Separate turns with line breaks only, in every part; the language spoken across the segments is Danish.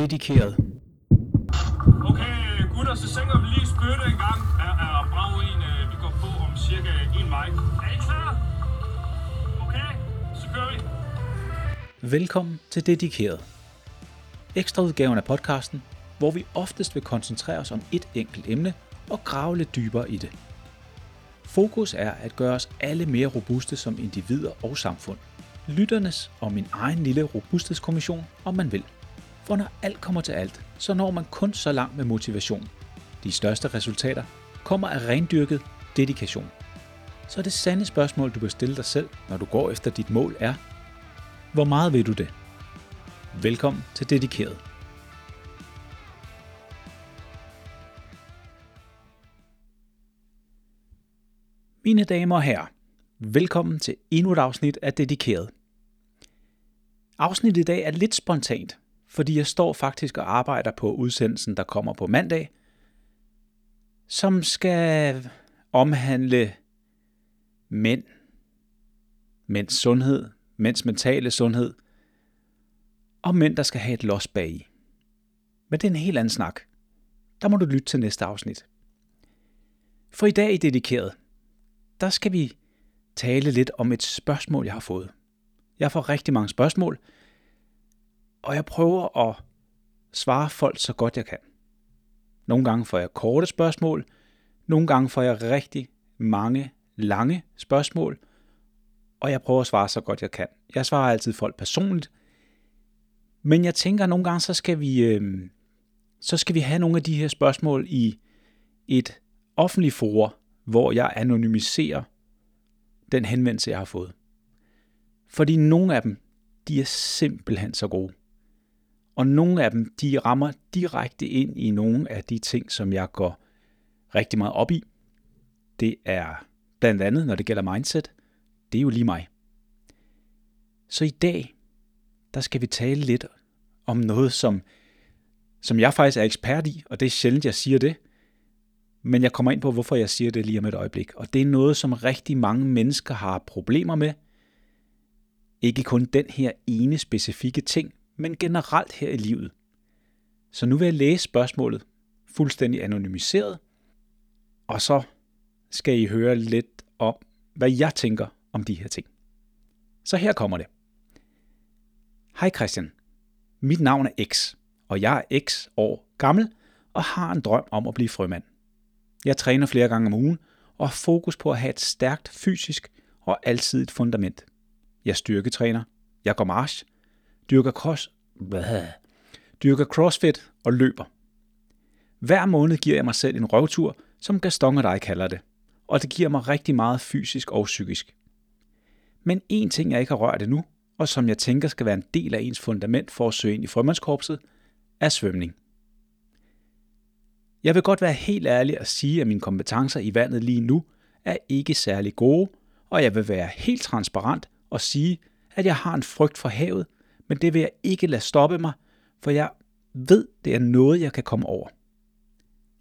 dedikeret.
Okay, gutter, så sænker vi lige spytte en gang. Er, er brav en, øh, vi går på om cirka en vej. Er I klar? Okay, så kører vi.
Velkommen til Dedikeret. Ekstraudgaven af podcasten, hvor vi oftest vil koncentrere os om et enkelt emne og grave lidt dybere i det. Fokus er at gøre os alle mere robuste som individer og samfund. Lytternes og min egen lille robusthedskommission, om man vil. For når alt kommer til alt, så når man kun så langt med motivation. De største resultater kommer af rendyrket dedikation. Så det sande spørgsmål, du bør stille dig selv, når du går efter dit mål, er, hvor meget vil du det? Velkommen til Dedikeret. Mine damer og herrer, velkommen til endnu et afsnit af Dedikeret. Afsnittet i dag er lidt spontant, fordi jeg står faktisk og arbejder på udsendelsen, der kommer på mandag, som skal omhandle mænd, mænds sundhed, mænds mentale sundhed, og mænd, der skal have et los bag i. Men det er en helt anden snak. Der må du lytte til næste afsnit. For i dag i Dedikeret, der skal vi tale lidt om et spørgsmål, jeg har fået. Jeg får rigtig mange spørgsmål, og jeg prøver at svare folk så godt jeg kan. Nogle gange får jeg korte spørgsmål, nogle gange får jeg rigtig mange lange spørgsmål, og jeg prøver at svare så godt jeg kan. Jeg svarer altid folk personligt, men jeg tænker at nogle gange, så skal vi, øh, så skal vi have nogle af de her spørgsmål i et offentligt forum, hvor jeg anonymiserer den henvendelse, jeg har fået. Fordi nogle af dem, de er simpelthen så gode. Og nogle af dem, de rammer direkte ind i nogle af de ting, som jeg går rigtig meget op i. Det er blandt andet, når det gælder mindset, det er jo lige mig. Så i dag, der skal vi tale lidt om noget, som, som jeg faktisk er ekspert i, og det er sjældent, jeg siger det, men jeg kommer ind på, hvorfor jeg siger det lige om et øjeblik. Og det er noget, som rigtig mange mennesker har problemer med. Ikke kun den her ene specifikke ting, men generelt her i livet. Så nu vil jeg læse spørgsmålet fuldstændig anonymiseret, og så skal I høre lidt om, hvad jeg tænker om de her ting. Så her kommer det. Hej Christian. Mit navn er X, og jeg er X år gammel og har en drøm om at blive frømand. Jeg træner flere gange om ugen og har fokus på at have et stærkt fysisk og altid et fundament. Jeg styrketræner, jeg går march, dyrker, cross, hvad? dyrker crossfit og løber. Hver måned giver jeg mig selv en røvtur, som Gaston og dig kalder det, og det giver mig rigtig meget fysisk og psykisk. Men en ting, jeg ikke har rørt endnu, og som jeg tænker skal være en del af ens fundament for at søge ind i frømandskorpset, er svømning. Jeg vil godt være helt ærlig og sige, at mine kompetencer i vandet lige nu er ikke særlig gode, og jeg vil være helt transparent og sige, at jeg har en frygt for havet, men det vil jeg ikke lade stoppe mig, for jeg ved, det er noget, jeg kan komme over.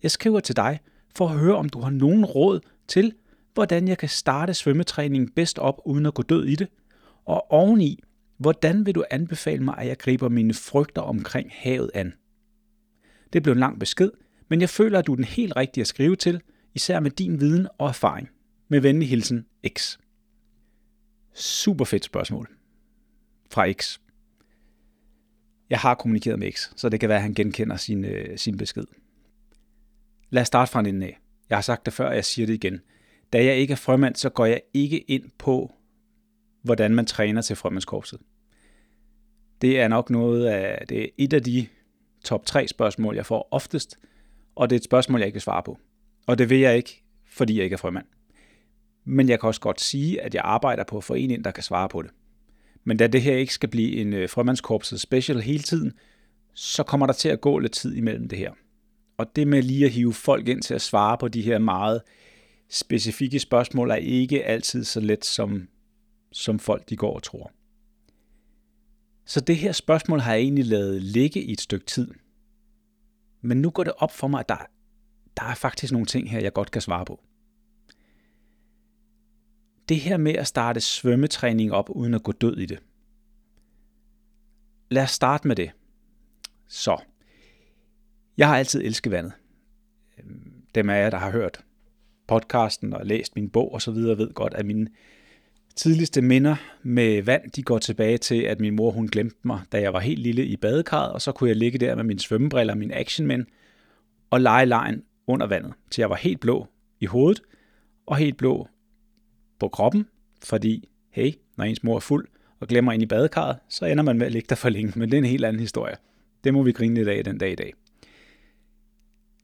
Jeg skriver til dig for at høre, om du har nogen råd til, hvordan jeg kan starte svømmetræningen bedst op uden at gå død i det, og oveni, hvordan vil du anbefale mig, at jeg griber mine frygter omkring havet an? Det blev en lang besked, men jeg føler, at du er den helt rigtige at skrive til, især med din viden og erfaring. Med venlig hilsen, X. Super fedt spørgsmål. Fra X. Jeg har kommunikeret med X, så det kan være, at han genkender sin, øh, sin besked. Lad os starte fra en af. Jeg har sagt det før, og jeg siger det igen. Da jeg ikke er frømand, så går jeg ikke ind på, hvordan man træner til frømandskorpset. Det er nok noget af, det er et af de top 3 spørgsmål, jeg får oftest, og det er et spørgsmål, jeg ikke vil svare på. Og det vil jeg ikke, fordi jeg ikke er frømand. Men jeg kan også godt sige, at jeg arbejder på at få en ind, der kan svare på det. Men da det her ikke skal blive en øh, frømandskorpset special hele tiden, så kommer der til at gå lidt tid imellem det her. Og det med lige at hive folk ind til at svare på de her meget specifikke spørgsmål, er ikke altid så let, som, som folk de går og tror. Så det her spørgsmål har jeg egentlig lavet ligge i et stykke tid. Men nu går det op for mig, at der, der er faktisk nogle ting her, jeg godt kan svare på. Det her med at starte svømmetræning op, uden at gå død i det. Lad os starte med det. Så, Jeg har altid elsket vandet. Øhm, dem af jer, der har hørt podcasten og læst min bog osv., ved godt, at mine tidligste minder med vand, de går tilbage til, at min mor hun glemte mig, da jeg var helt lille i badekarret, og så kunne jeg ligge der med mine svømmebriller og min actionmænd og lege lejen under vandet, til jeg var helt blå i hovedet og helt blå på kroppen, fordi, hey, når ens mor er fuld og glemmer ind i badekarret, så ender man med at ligge der for længe, men det er en helt anden historie. Det må vi grine lidt af den dag i dag.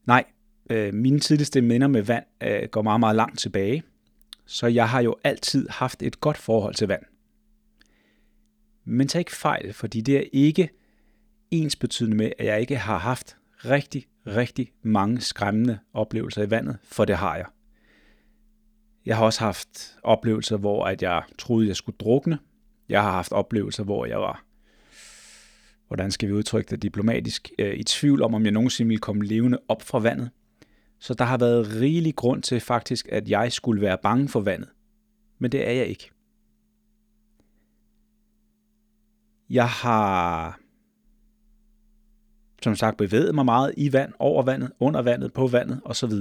Nej, øh, mine tidligste minder med vand øh, går meget, meget langt tilbage, så jeg har jo altid haft et godt forhold til vand. Men tag ikke fejl, fordi det er ikke ens betydende med, at jeg ikke har haft rigtig, rigtig mange skræmmende oplevelser i vandet, for det har jeg. Jeg har også haft oplevelser, hvor at jeg troede, jeg skulle drukne. Jeg har haft oplevelser, hvor jeg var, hvordan skal vi udtrykke det diplomatisk, øh, i tvivl om, om jeg nogensinde ville komme levende op fra vandet. Så der har været rigelig grund til faktisk, at jeg skulle være bange for vandet. Men det er jeg ikke. Jeg har som sagt bevæget mig meget i vand, over vandet, under vandet, på vandet osv.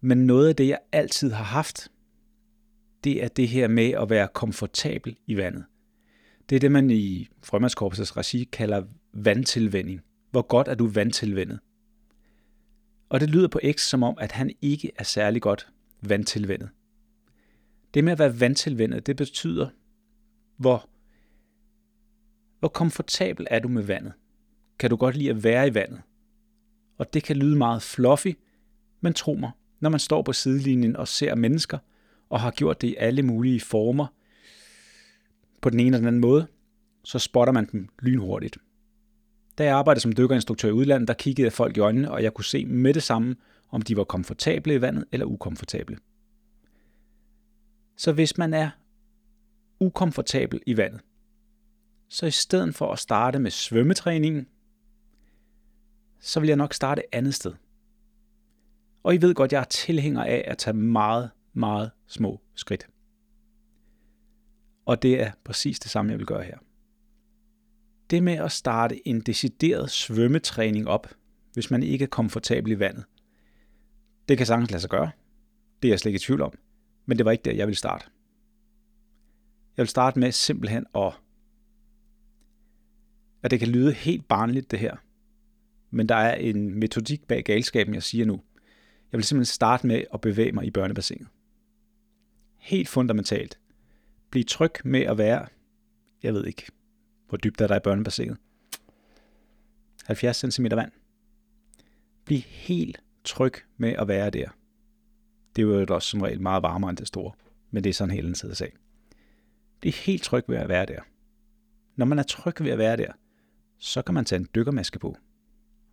Men noget af det, jeg altid har haft, det er det her med at være komfortabel i vandet. Det er det, man i frømandskorpsets regi kalder vandtilvænding. Hvor godt er du vandtilvændet? Og det lyder på X som om, at han ikke er særlig godt vandtilvændet. Det med at være vandtilvændet, det betyder, hvor, hvor komfortabel er du med vandet. Kan du godt lide at være i vandet? Og det kan lyde meget fluffy, men tro mig, når man står på sidelinjen og ser mennesker, og har gjort det i alle mulige former, på den ene eller den anden måde, så spotter man dem lynhurtigt. Da jeg arbejdede som dykkerinstruktør i udlandet, der kiggede jeg folk i øjnene, og jeg kunne se med det samme, om de var komfortable i vandet eller ukomfortable. Så hvis man er ukomfortabel i vandet, så i stedet for at starte med svømmetræningen, så vil jeg nok starte et andet sted. Og I ved godt, jeg er tilhænger af at tage meget, meget små skridt. Og det er præcis det samme, jeg vil gøre her det med at starte en decideret svømmetræning op, hvis man ikke er komfortabel i vandet, det kan sagtens lade sig gøre. Det er jeg slet ikke i tvivl om. Men det var ikke der, jeg ville starte. Jeg vil starte med simpelthen at... At det kan lyde helt barnligt, det her. Men der er en metodik bag galskaben, jeg siger nu. Jeg vil simpelthen starte med at bevæge mig i børnebassinet. Helt fundamentalt. Bliv tryg med at være, jeg ved ikke, hvor dybt er der i børnebassinet? 70 cm vand. Bliv helt tryg med at være der. Det er jo også som regel meget varmere end det store, men det er sådan hele tiden anden sag. Bliv helt tryg ved at være der. Når man er tryg ved at være der, så kan man tage en dykkermaske på.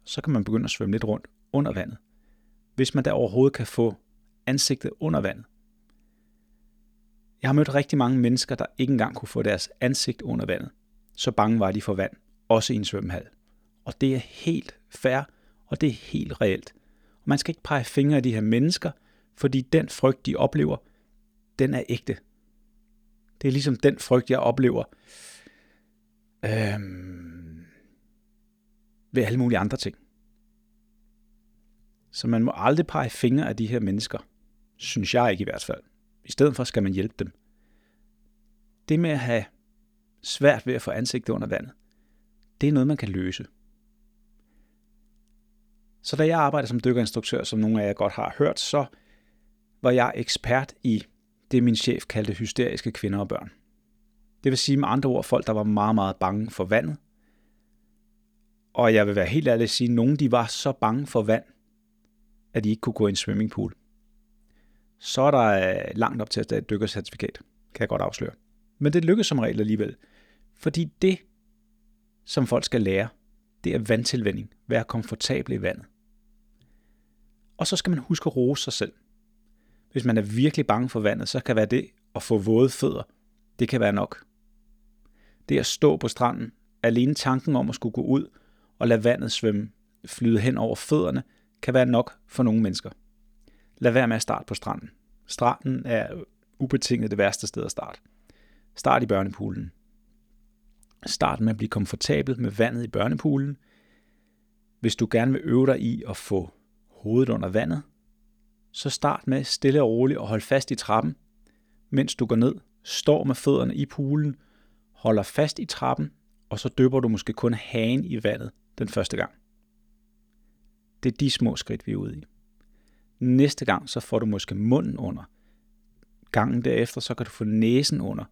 Så kan man begynde at svømme lidt rundt under vandet. Hvis man da overhovedet kan få ansigtet under vand. Jeg har mødt rigtig mange mennesker, der ikke engang kunne få deres ansigt under vandet så bange var de for vand, også i en svømmehal. Og det er helt fair, og det er helt reelt. Og man skal ikke pege fingre af de her mennesker, fordi den frygt, de oplever, den er ægte. Det er ligesom den frygt, jeg oplever øhm, ved alle mulige andre ting. Så man må aldrig pege fingre af de her mennesker, synes jeg ikke i hvert fald. I stedet for skal man hjælpe dem. Det med at have svært ved at få ansigtet under vandet. Det er noget, man kan løse. Så da jeg arbejdede som dykkerinstruktør, som nogle af jer godt har hørt, så var jeg ekspert i det, min chef kaldte hysteriske kvinder og børn. Det vil sige med andre ord folk, der var meget, meget bange for vandet. Og jeg vil være helt ærlig at sige, at nogle de var så bange for vand, at de ikke kunne gå i en swimmingpool. Så er der øh, langt op til at tage et dykkercertifikat, kan jeg godt afsløre. Men det lykkes som regel alligevel. Fordi det, som folk skal lære, det er vandtilvænding. Være komfortabel i vandet. Og så skal man huske at rose sig selv. Hvis man er virkelig bange for vandet, så kan være det at få våde fødder. Det kan være nok. Det at stå på stranden, alene tanken om at skulle gå ud og lade vandet svømme, flyde hen over fødderne, kan være nok for nogle mennesker. Lad være med at starte på stranden. Stranden er ubetinget det værste sted at starte. Start i børnepoolen. Start med at blive komfortabel med vandet i børnepoolen. Hvis du gerne vil øve dig i at få hovedet under vandet, så start med stille og roligt at holde fast i trappen, mens du går ned, står med fødderne i poolen, holder fast i trappen, og så dypper du måske kun hagen i vandet den første gang. Det er de små skridt, vi er ude i. Næste gang, så får du måske munden under. Gangen derefter, så kan du få næsen under.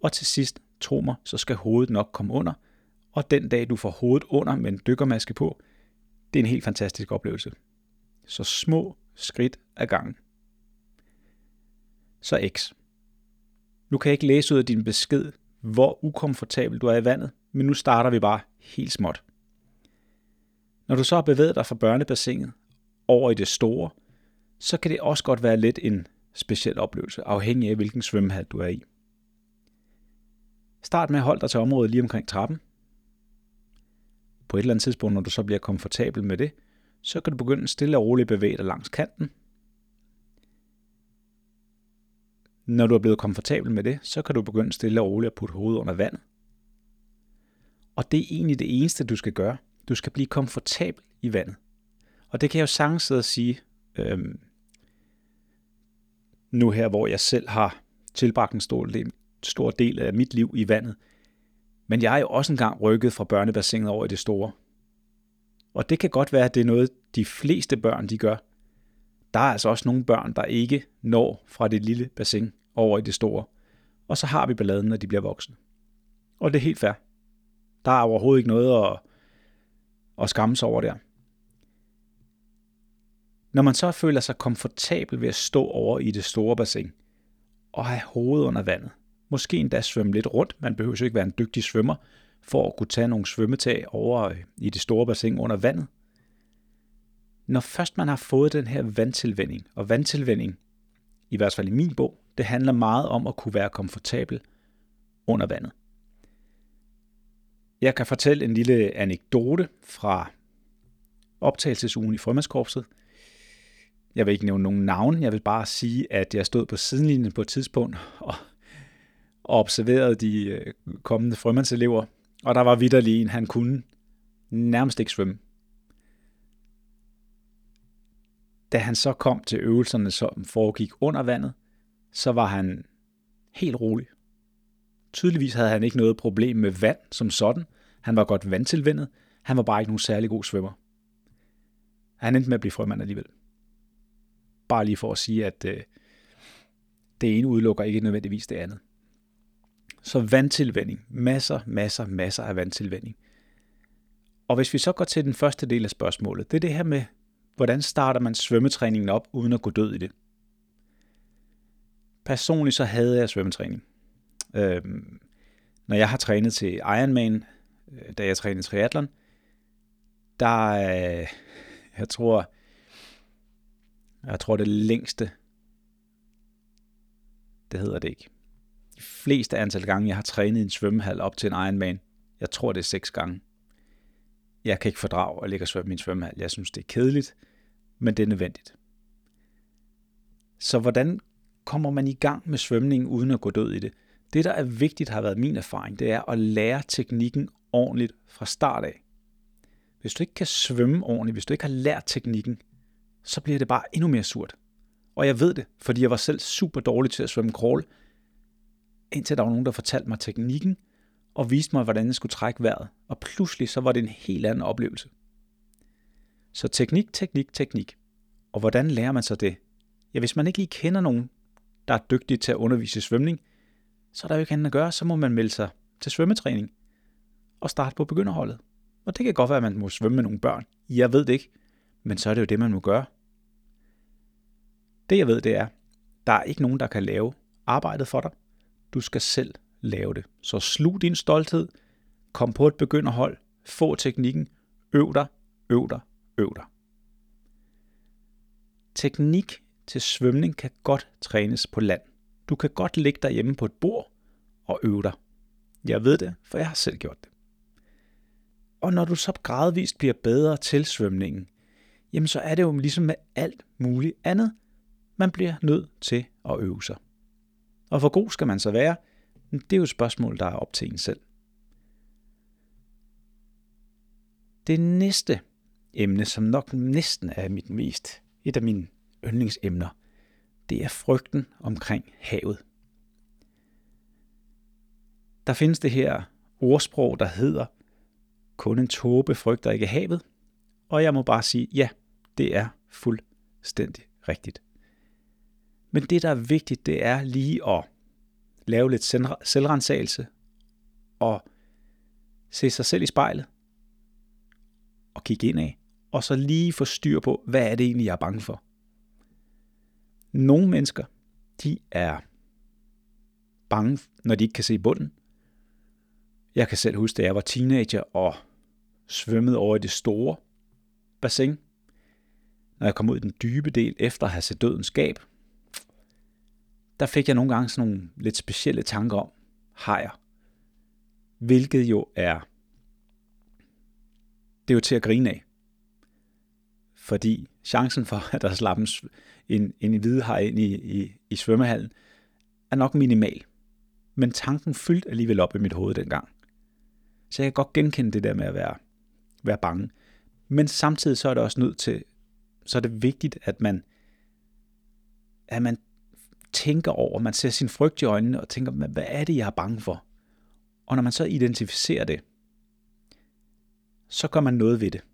Og til sidst, tro mig, så skal hovedet nok komme under. Og den dag, du får hovedet under med en dykkermaske på, det er en helt fantastisk oplevelse. Så små skridt ad gangen. Så X. Nu kan jeg ikke læse ud af din besked, hvor ukomfortabel du er i vandet, men nu starter vi bare helt småt. Når du så har bevæget dig fra børnebassinet over i det store, så kan det også godt være lidt en speciel oplevelse, afhængig af hvilken svømmehal du er i. Start med at holde dig til området lige omkring trappen. På et eller andet tidspunkt, når du så bliver komfortabel med det, så kan du begynde stille og roligt bevæge dig langs kanten. Når du er blevet komfortabel med det, så kan du begynde stille og roligt at putte hovedet under vandet. Og det er egentlig det eneste, du skal gøre. Du skal blive komfortabel i vandet. Og det kan jeg jo sagtens sidde og sige, øhm, nu her, hvor jeg selv har tilbragt en stor del, stor del af mit liv i vandet. Men jeg er jo også engang rykket fra børnebassinet over i det store. Og det kan godt være, at det er noget, de fleste børn de gør. Der er altså også nogle børn, der ikke når fra det lille bassin over i det store. Og så har vi balladen, når de bliver voksne. Og det er helt fair. Der er overhovedet ikke noget at, at skamme sig over der. Når man så føler sig komfortabel ved at stå over i det store bassin og have hovedet under vandet, måske endda svømme lidt rundt, man behøver jo ikke være en dygtig svømmer, for at kunne tage nogle svømmetag over øh, i det store bassin under vandet. Når først man har fået den her vandtilvænding, og vandtilvænding, i hvert fald i min bog, det handler meget om at kunne være komfortabel under vandet. Jeg kan fortælle en lille anekdote fra optagelsesugen i Frømandskorpset. Jeg vil ikke nævne nogen navn, jeg vil bare sige, at jeg stod på sidelinjen på et tidspunkt og, og observerede de øh, kommende frømandselever, og der var vidderlig en, han kunne nærmest ikke svømme. Da han så kom til øvelserne, som foregik under vandet, så var han helt rolig. Tydeligvis havde han ikke noget problem med vand som sådan. Han var godt vandtilvendet. Han var bare ikke nogen særlig god svømmer. Han endte med at blive frømand alligevel. Bare lige for at sige, at øh, det ene udelukker ikke nødvendigvis det andet. Så vandtilvænding. Masser, masser, masser af vandtilvænding. Og hvis vi så går til den første del af spørgsmålet, det er det her med, hvordan starter man svømmetræningen op, uden at gå død i det? Personligt så havde jeg svømmetræning. Øhm, når jeg har trænet til Ironman, øh, da jeg trænede triathlon, der, øh, jeg tror, jeg tror det længste, det hedder det ikke. De fleste antal gange, jeg har trænet i en svømmehal op til en Ironman, jeg tror det er seks gange. Jeg kan ikke fordrage at ligge og svømme i en svømmehal. Jeg synes, det er kedeligt, men det er nødvendigt. Så hvordan kommer man i gang med svømning uden at gå død i det? Det, der er vigtigt, har været min erfaring, det er at lære teknikken ordentligt fra start af. Hvis du ikke kan svømme ordentligt, hvis du ikke har lært teknikken, så bliver det bare endnu mere surt. Og jeg ved det, fordi jeg var selv super dårlig til at svømme crawl, indtil der var nogen, der fortalte mig teknikken, og viste mig, hvordan jeg skulle trække vejret. Og pludselig så var det en helt anden oplevelse. Så teknik, teknik, teknik. Og hvordan lærer man så det? Ja, hvis man ikke lige kender nogen, der er dygtige til at undervise i svømning, så er der jo ikke andet at gøre, så må man melde sig til svømmetræning og starte på begynderholdet. Og det kan godt være, at man må svømme med nogle børn. Jeg ved det ikke, men så er det jo det, man må gøre. Det jeg ved, det er, der er ikke nogen, der kan lave arbejdet for dig. Du skal selv lave det. Så slug din stolthed, kom på et begynderhold, få teknikken, øv dig, øv dig, øv dig. Teknik til svømning kan godt trænes på land. Du kan godt ligge derhjemme på et bord og øve dig. Jeg ved det, for jeg har selv gjort det. Og når du så gradvist bliver bedre til svømningen, jamen så er det jo ligesom med alt muligt andet. Man bliver nødt til at øve sig. Og hvor god skal man så være? Det er jo et spørgsmål, der er op til en selv. Det næste, emne, som nok næsten er mit mest, et af mine yndlingsemner. Det er frygten omkring havet. Der findes det her ordsprog, der hedder, kun en tåbe frygter ikke havet, og jeg må bare sige, ja, det er fuldstændig rigtigt. Men det, der er vigtigt, det er lige at lave lidt selvrensagelse og se sig selv i spejlet og kigge indad, og så lige få styr på, hvad er det egentlig, jeg er bange for. Nogle mennesker, de er bange, når de ikke kan se bunden. Jeg kan selv huske, da jeg var teenager og svømmede over i det store bassin. Når jeg kom ud i den dybe del efter at have set dødens skab, der fik jeg nogle gange sådan nogle lidt specielle tanker om hajer. Hvilket jo er, det er jo til at grine af. Fordi chancen for, at der slap en, en hvide haj ind i, i, i svømmehallen, er nok minimal. Men tanken fyldte alligevel op i mit hoved dengang. Så jeg kan godt genkende det der med at være, være bange. Men samtidig så er det også nødt til, så er det vigtigt, at man, at man tænker over, man ser sin frygt i øjnene og tænker, hvad er det, jeg er bange for? Og når man så identificerer det, så gør man noget ved det.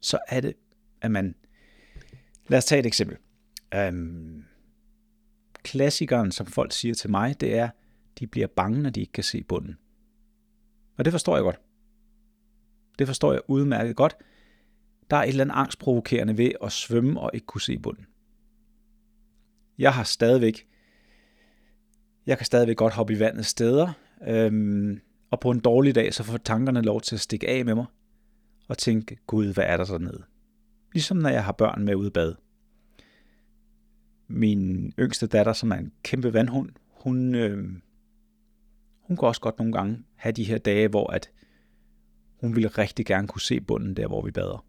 Så er det, at man... Lad os tage et eksempel. Øhm, klassikeren, som folk siger til mig, det er, de bliver bange, når de ikke kan se bunden. Og det forstår jeg godt. Det forstår jeg udmærket godt. Der er et eller andet angstprovokerende ved at svømme og ikke kunne se bunden. Jeg har stadigvæk, jeg kan stadigvæk godt hoppe i vandet steder, øhm, og på en dårlig dag, så får tankerne lov til at stikke af med mig, og tænke, gud, hvad er der dernede? Ligesom når jeg har børn med ude i bad. Min yngste datter, som er en kæmpe vandhund, hun, øh, hun kan også godt nogle gange have de her dage, hvor at hun ville rigtig gerne kunne se bunden der, hvor vi bader.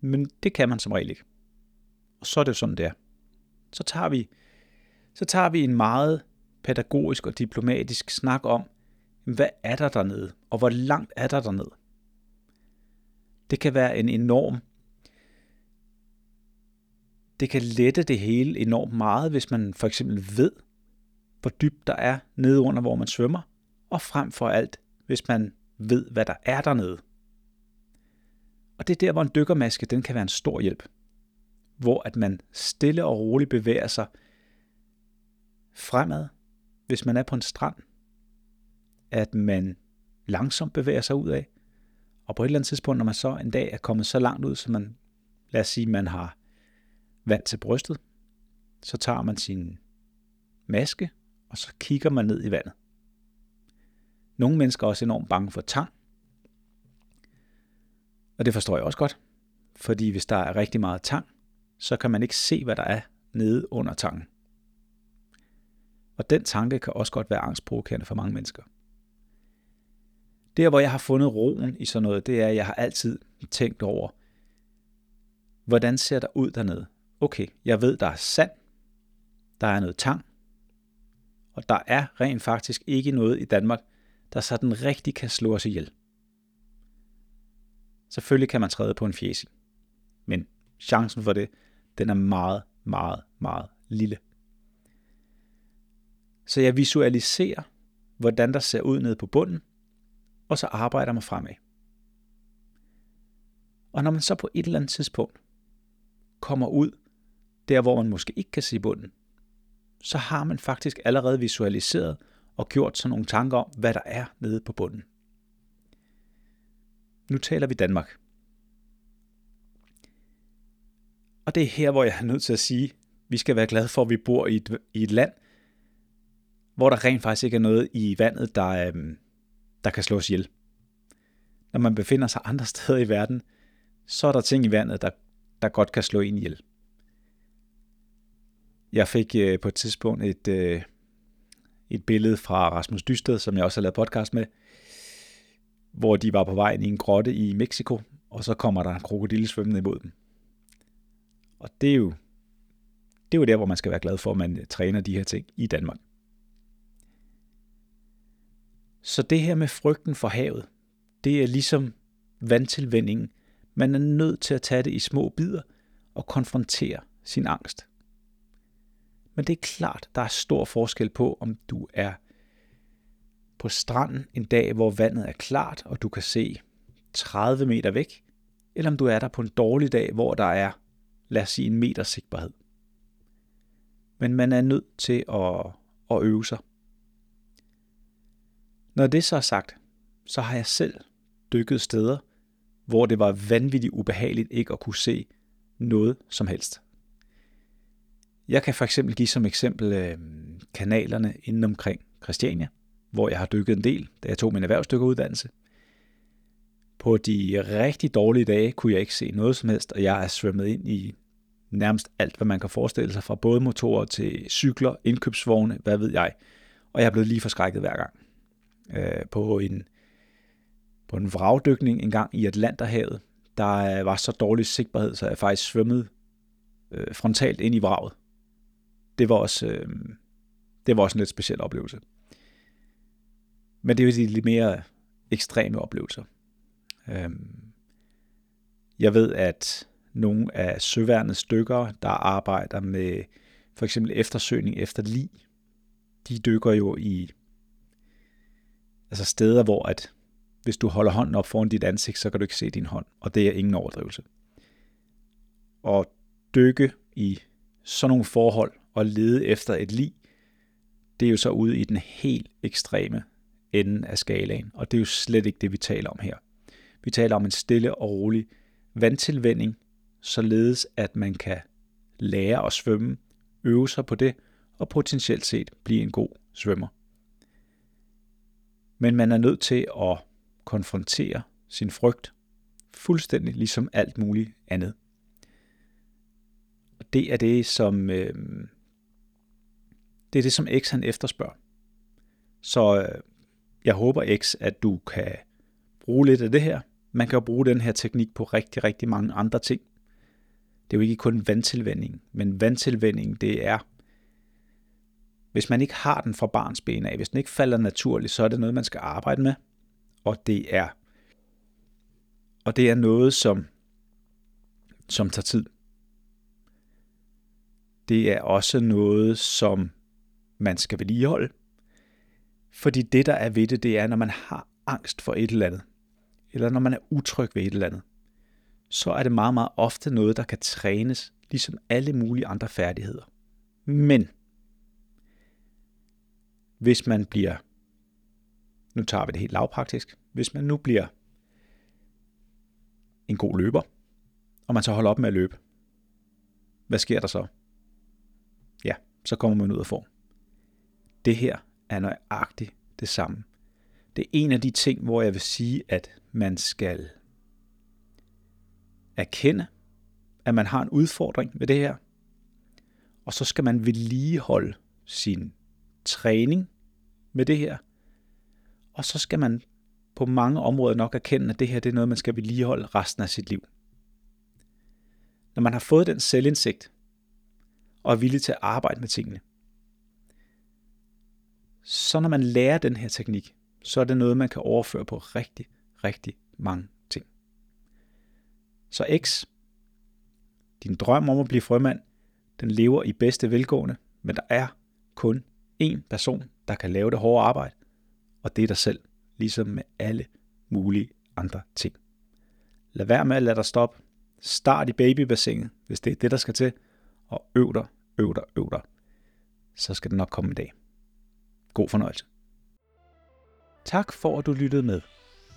Men det kan man som regel ikke. Og så er det jo sådan, det er så tager vi, så tager vi en meget pædagogisk og diplomatisk snak om, hvad er der dernede, og hvor langt er der dernede. Det kan være en enorm det kan lette det hele enormt meget, hvis man for eksempel ved, hvor dybt der er nede under, hvor man svømmer, og frem for alt, hvis man ved, hvad der er dernede. Og det er der, hvor en dykkermaske den kan være en stor hjælp. Hvor at man stille og roligt bevæger sig fremad, hvis man er på en strand, at man langsomt bevæger sig ud af, og på et eller andet tidspunkt, når man så en dag er kommet så langt ud, så man, lad os sige, man har vand til brystet, så tager man sin maske, og så kigger man ned i vandet. Nogle mennesker er også enormt bange for tang, og det forstår jeg også godt, fordi hvis der er rigtig meget tang, så kan man ikke se, hvad der er nede under tangen. Og den tanke kan også godt være angstprovokerende for mange mennesker. Der, hvor jeg har fundet roen i sådan noget, det er, at jeg har altid tænkt over, hvordan ser der ud dernede? Okay, jeg ved, der er sand, der er noget tang, og der er rent faktisk ikke noget i Danmark, der sådan rigtig kan slå os ihjel. Selvfølgelig kan man træde på en fjæsel, men chancen for det, den er meget, meget, meget lille. Så jeg visualiserer, hvordan der ser ud nede på bunden, og så arbejder mig fremad. Og når man så på et eller andet tidspunkt kommer ud der, hvor man måske ikke kan se bunden, så har man faktisk allerede visualiseret og gjort sådan nogle tanker om, hvad der er nede på bunden. Nu taler vi Danmark. Og det er her, hvor jeg er nødt til at sige, at vi skal være glade for, at vi bor i et, i et land, hvor der rent faktisk ikke er noget i vandet, der, øhm, der kan slås ihjel. Når man befinder sig andre steder i verden, så er der ting i vandet, der, der godt kan slå en ihjel. Jeg fik øh, på et tidspunkt et, øh, et billede fra Rasmus Dysted, som jeg også har lavet podcast med, hvor de var på vej ind i en grotte i Mexico, og så kommer der en krokodille svømmende imod dem. Og det er jo, det er jo der, hvor man skal være glad for, at man øh, træner de her ting i Danmark. Så det her med frygten for havet, det er ligesom vandtilvændingen, Man er nødt til at tage det i små bidder og konfrontere sin angst. Men det er klart, der er stor forskel på, om du er på stranden en dag, hvor vandet er klart, og du kan se 30 meter væk, eller om du er der på en dårlig dag, hvor der er, lad os sige, en meters sigtbarhed. Men man er nødt til at, at øve sig. Når det så er sagt, så har jeg selv dykket steder, hvor det var vanvittigt ubehageligt ikke at kunne se noget som helst. Jeg kan for eksempel give som eksempel øh, kanalerne inden omkring Christiania, hvor jeg har dykket en del, da jeg tog min erhvervsdykkeruddannelse. På de rigtig dårlige dage kunne jeg ikke se noget som helst, og jeg er svømmet ind i nærmest alt, hvad man kan forestille sig, fra både motorer til cykler, indkøbsvogne, hvad ved jeg. Og jeg er blevet lige forskrækket hver gang. Øh, på en på en vragdykning en gang i Atlanterhavet, der øh, var så dårlig sigtbarhed, så jeg faktisk svømmede øh, frontalt ind i vraget. Det var også, øh, det var også en lidt speciel oplevelse. Men det er jo de lidt mere ekstreme oplevelser. Øh, jeg ved, at nogle af søværnets stykker, der arbejder med for eksempel eftersøgning efter lig, de dykker jo i altså steder, hvor at hvis du holder hånden op foran dit ansigt, så kan du ikke se din hånd, og det er ingen overdrivelse. Og dykke i sådan nogle forhold og lede efter et lig, det er jo så ude i den helt ekstreme ende af skalaen, og det er jo slet ikke det, vi taler om her. Vi taler om en stille og rolig vandtilvænding, således at man kan lære at svømme, øve sig på det, og potentielt set blive en god svømmer. Men man er nødt til at konfrontere sin frygt, fuldstændig ligesom alt muligt andet. Og det er det, som øh, det er det, som X han efterspørger. Så øh, jeg håber X, at du kan bruge lidt af det her. Man kan jo bruge den her teknik på rigtig, rigtig mange andre ting. Det er jo ikke kun vandtilvænding, men vandtilvænding, det er, hvis man ikke har den fra barns ben af, hvis den ikke falder naturligt, så er det noget, man skal arbejde med og det er og det er noget, som, som tager tid. Det er også noget, som man skal vedligeholde. Fordi det, der er ved det, det er, når man har angst for et eller andet, eller når man er utryg ved et eller andet, så er det meget, meget ofte noget, der kan trænes, ligesom alle mulige andre færdigheder. Men hvis man bliver nu tager vi det helt lavpraktisk. Hvis man nu bliver en god løber, og man så holder op med at løbe, hvad sker der så? Ja, så kommer man ud af form. Det her er nøjagtigt det samme. Det er en af de ting, hvor jeg vil sige, at man skal erkende, at man har en udfordring med det her, og så skal man vedligeholde sin træning med det her, og så skal man på mange områder nok erkende, at det her det er noget, man skal vedligeholde resten af sit liv. Når man har fået den selvindsigt, og er villig til at arbejde med tingene, så når man lærer den her teknik, så er det noget, man kan overføre på rigtig, rigtig mange ting. Så X, din drøm om at blive frømand, den lever i bedste velgående, men der er kun én person, der kan lave det hårde arbejde, og det er dig selv, ligesom med alle mulige andre ting. Lad være med at lade dig stoppe. Start i babybassinet, hvis det er det, der skal til, og øv dig, øv dig, øv dig. Så skal det nok komme en dag. God fornøjelse. Tak for, at du lyttede med.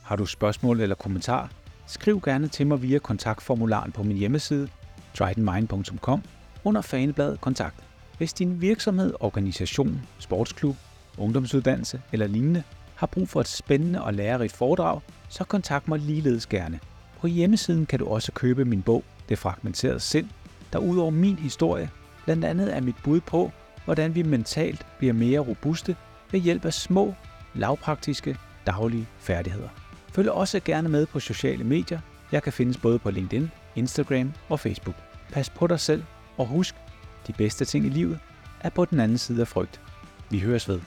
Har du spørgsmål eller kommentar, skriv gerne til mig via kontaktformularen på min hjemmeside, tridenmind.com, under fanebladet kontakt. Hvis din virksomhed, organisation, sportsklub, ungdomsuddannelse eller lignende har brug for et spændende og lærerigt foredrag, så kontakt mig ligeledes gerne. På hjemmesiden kan du også købe min bog, Det fragmenterede sind, der udover min historie, blandt andet er mit bud på, hvordan vi mentalt bliver mere robuste ved hjælp af små, lavpraktiske, daglige færdigheder. Følg også gerne med på sociale medier. Jeg kan findes både på LinkedIn, Instagram og Facebook. Pas på dig selv, og husk, de bedste ting i livet er på den anden side af frygt. Vi høres ved.